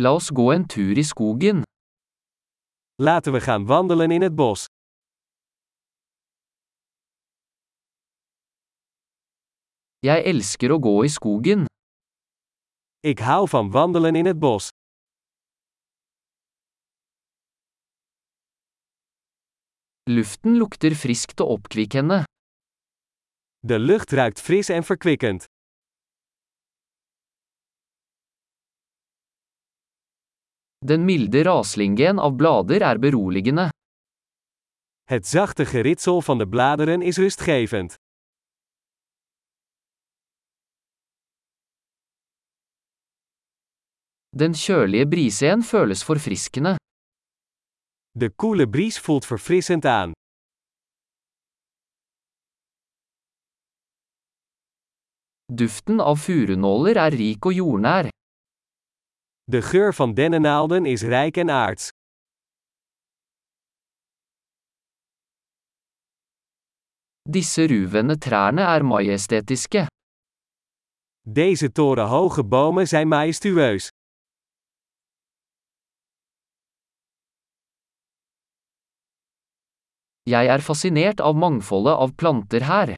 La oss gå en tur i skogen. Laten we gaan wandelen in het bos. Jeg elsker å gå i skogen. Ik hou van wandelen in het bos. Luften lukter friskt og oppkvikkende. De lucht ruikt fris en verkwikkend. Den milde raslingen av blader er beroligende. Het zachte geritsel van de bladeren is rustgevend. Den kjølige brisen føles forfriskende. De koele bries voelt verfrissend aan. Duften av furunåler er rik og jordnær. De geur van dennennaalden is rijk en aards. Disse ruvende trærne er majestetiske. Deze torenhoge bomen zijn majestueus. Jeg er fascinert av mangfoldet av planter her.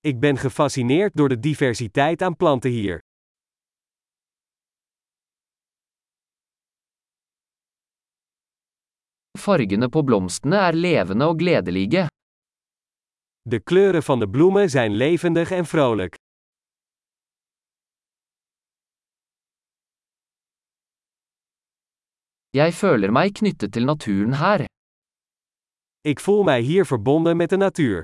Ik ben gefascineerd door de diversiteit aan planten hier. Fargene på blomstene er levende og gledelige. De kleuren van de bloemen zijn levendig en vrolijk. Jeg føler meg knyttet til naturen her. Ik voel mij hier verbonden met de natuur.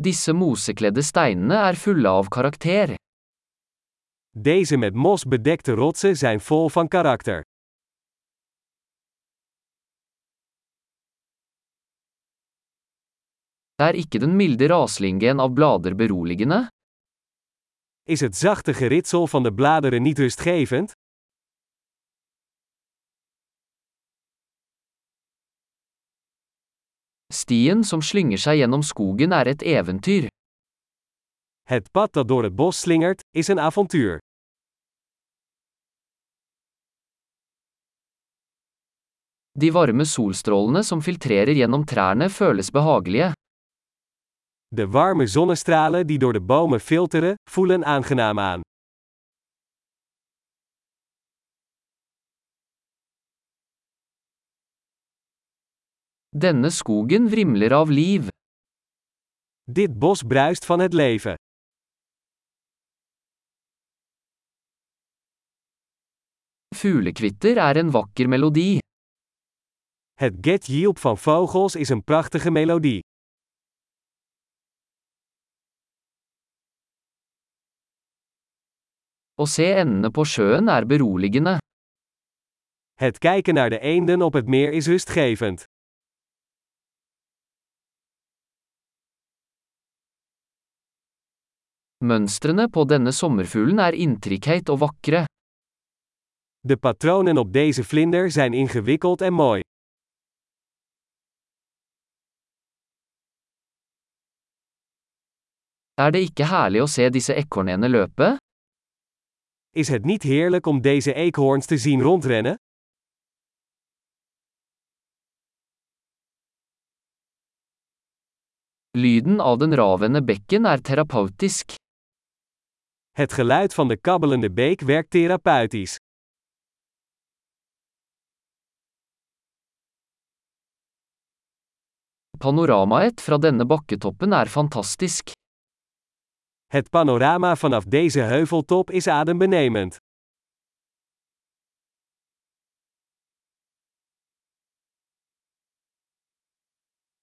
Disse mosekledde steinene er fulle av karakter. Deze met mos bedekte rotsen zijn vol van karakter. Er ikke den milde raslingen av blader beroligende? Is het zachte geritsel van de bladeren niet rustgevend? Stien som slynger seg gjennom skogen er et eventyr. Het pad dat door het bos slingert, is een avontuur. De varme solstrålene som filtrerer gjennom trærne føles behagelige. De warme zonnestralen die door de bomen filteren, voelen aangenaam aan. Denne skogen vrimler av liv. Dit bos bruist van het leven. Fuglekvitter er en vakker melodi. Het getjilp van vogels is een prachtige melodie. Å se endene på sjøen er beroligende. Het kijken naar de eenden op het meer is rustgevend. Mønstrene på denne sommerfuglen er intrikate og vakre. De patronen op deze vlinder zijn ingewikkeld en mooi. Er det ikke herlig å se disse ekornene løpe? Is het niet heerlijk om deze eekhoorns te zien rondrennen? Lyden av den ravende bekken er terapeutisk. Het geluid van de kabbelende beek werkt therapeutisch. Panoramaet fra denne bakketoppen er fantastisk. Het panorama vanaf deze heuveltop is adembenemend.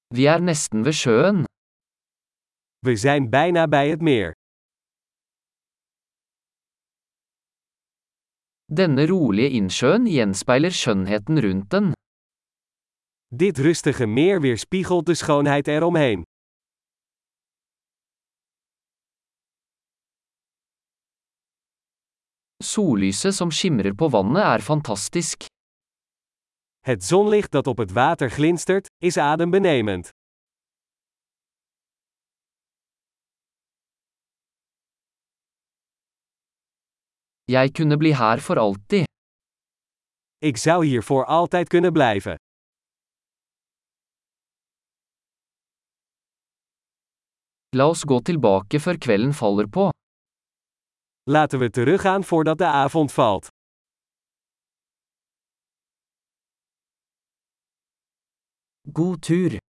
Vi er nesten ved sjøen. We zijn bijna bij het meer. Denne rolige innsjøen gjenspeiler skjønnheten rundt den. Dit rustige meer weerspiegelt de schoonheid eromheen. Sollyset som skimrer på vannet er fantastisk. Het zonlicht dat op het water glinstert, is adembenemend. Jeg kunne bli her for alltid. Ik zou hier voor altijd kunnen blijven. La oss gå tilbake før kvelden faller på. Laten we teruggaan voordat de avond valt. God tur!